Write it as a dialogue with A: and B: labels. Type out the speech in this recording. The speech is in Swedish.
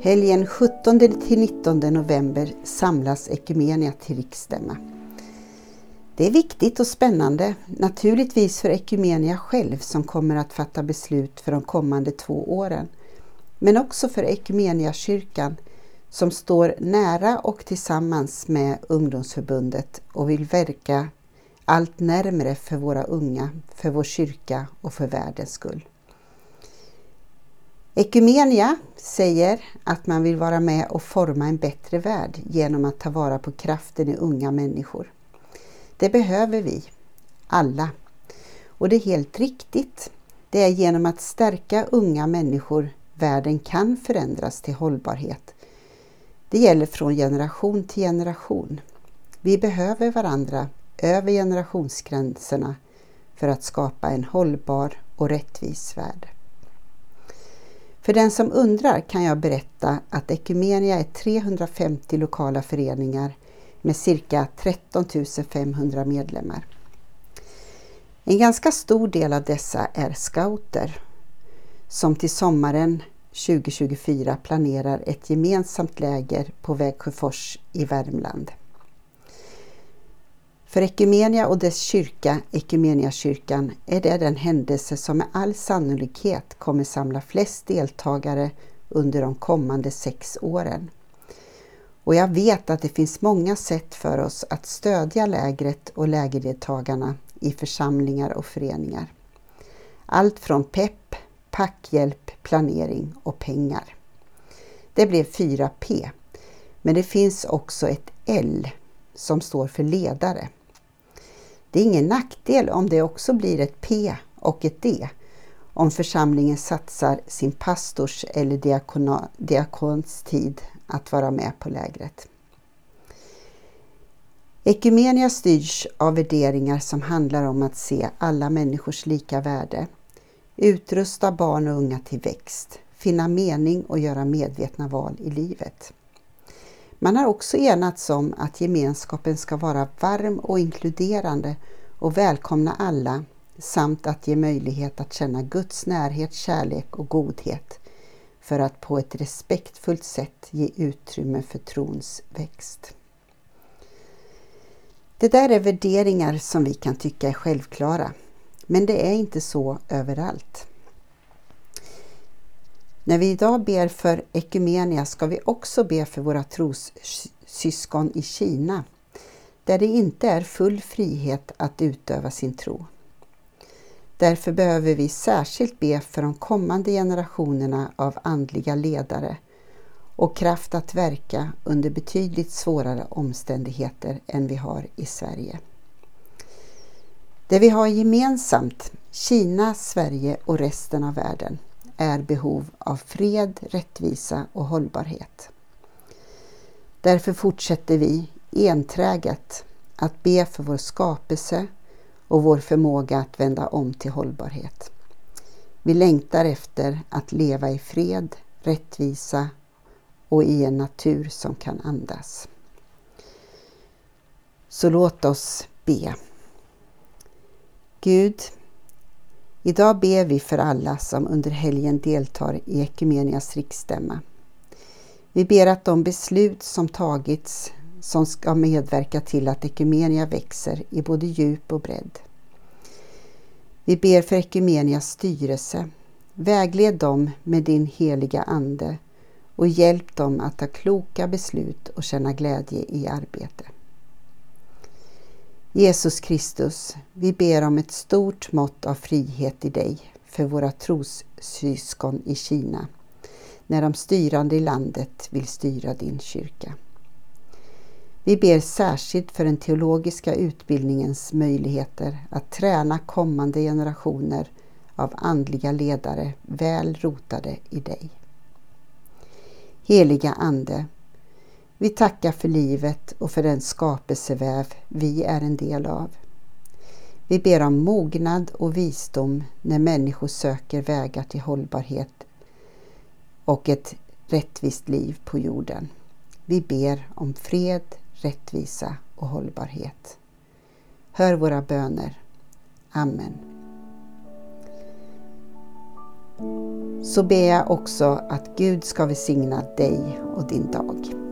A: Helgen 17 till 19 november samlas Ekumenia till riksstämma. Det är viktigt och spännande, naturligtvis för Ekumenia själv som kommer att fatta beslut för de kommande två åren, men också för Ekumenia kyrkan som står nära och tillsammans med ungdomsförbundet och vill verka allt närmre för våra unga, för vår kyrka och för världens skull. Ekumenia säger att man vill vara med och forma en bättre värld genom att ta vara på kraften i unga människor. Det behöver vi, alla. Och det är helt riktigt. Det är genom att stärka unga människor världen kan förändras till hållbarhet. Det gäller från generation till generation. Vi behöver varandra över generationsgränserna för att skapa en hållbar och rättvis värld. För den som undrar kan jag berätta att Ekumenia är 350 lokala föreningar med cirka 13 500 medlemmar. En ganska stor del av dessa är scouter som till sommaren 2024 planerar ett gemensamt läger på Vägsjöfors i Värmland. För Ekumenia och dess kyrka, Ekumeniakyrkan, är det den händelse som med all sannolikhet kommer samla flest deltagare under de kommande sex åren. Och jag vet att det finns många sätt för oss att stödja lägret och lägerdeltagarna i församlingar och föreningar. Allt från pepp, packhjälp, planering och pengar. Det blev 4P, men det finns också ett L som står för ledare. Det är ingen nackdel om det också blir ett P och ett D om församlingen satsar sin pastors eller diakona, diakons tid att vara med på lägret. Ekumenia styrs av värderingar som handlar om att se alla människors lika värde, utrusta barn och unga till växt, finna mening och göra medvetna val i livet. Man har också enats om att gemenskapen ska vara varm och inkluderande och välkomna alla samt att ge möjlighet att känna Guds närhet, kärlek och godhet för att på ett respektfullt sätt ge utrymme för trons växt. Det där är värderingar som vi kan tycka är självklara, men det är inte så överallt. När vi idag ber för Ekumenia ska vi också be för våra trossyskon i Kina, där det inte är full frihet att utöva sin tro. Därför behöver vi särskilt be för de kommande generationerna av andliga ledare och kraft att verka under betydligt svårare omständigheter än vi har i Sverige. Det vi har gemensamt, Kina, Sverige och resten av världen, är behov av fred, rättvisa och hållbarhet. Därför fortsätter vi enträget att be för vår skapelse och vår förmåga att vända om till hållbarhet. Vi längtar efter att leva i fred, rättvisa och i en natur som kan andas. Så låt oss be. Gud, idag ber vi för alla som under helgen deltar i Ekumenias riksstämma. Vi ber att de beslut som tagits som ska medverka till att Ekumenia växer i både djup och bredd. Vi ber för Ekumenias styrelse. Vägled dem med din heliga Ande och hjälp dem att ta kloka beslut och känna glädje i arbetet. Jesus Kristus, vi ber om ett stort mått av frihet i dig för våra trossyskon i Kina när de styrande i landet vill styra din kyrka. Vi ber särskilt för den teologiska utbildningens möjligheter att träna kommande generationer av andliga ledare väl rotade i dig. Heliga Ande, vi tackar för livet och för den skapelseväv vi är en del av. Vi ber om mognad och visdom när människor söker vägar till hållbarhet och ett rättvist liv på jorden. Vi ber om fred, rättvisa och hållbarhet. Hör våra böner. Amen. så ber jag också att Gud ska välsigna dig och din dag.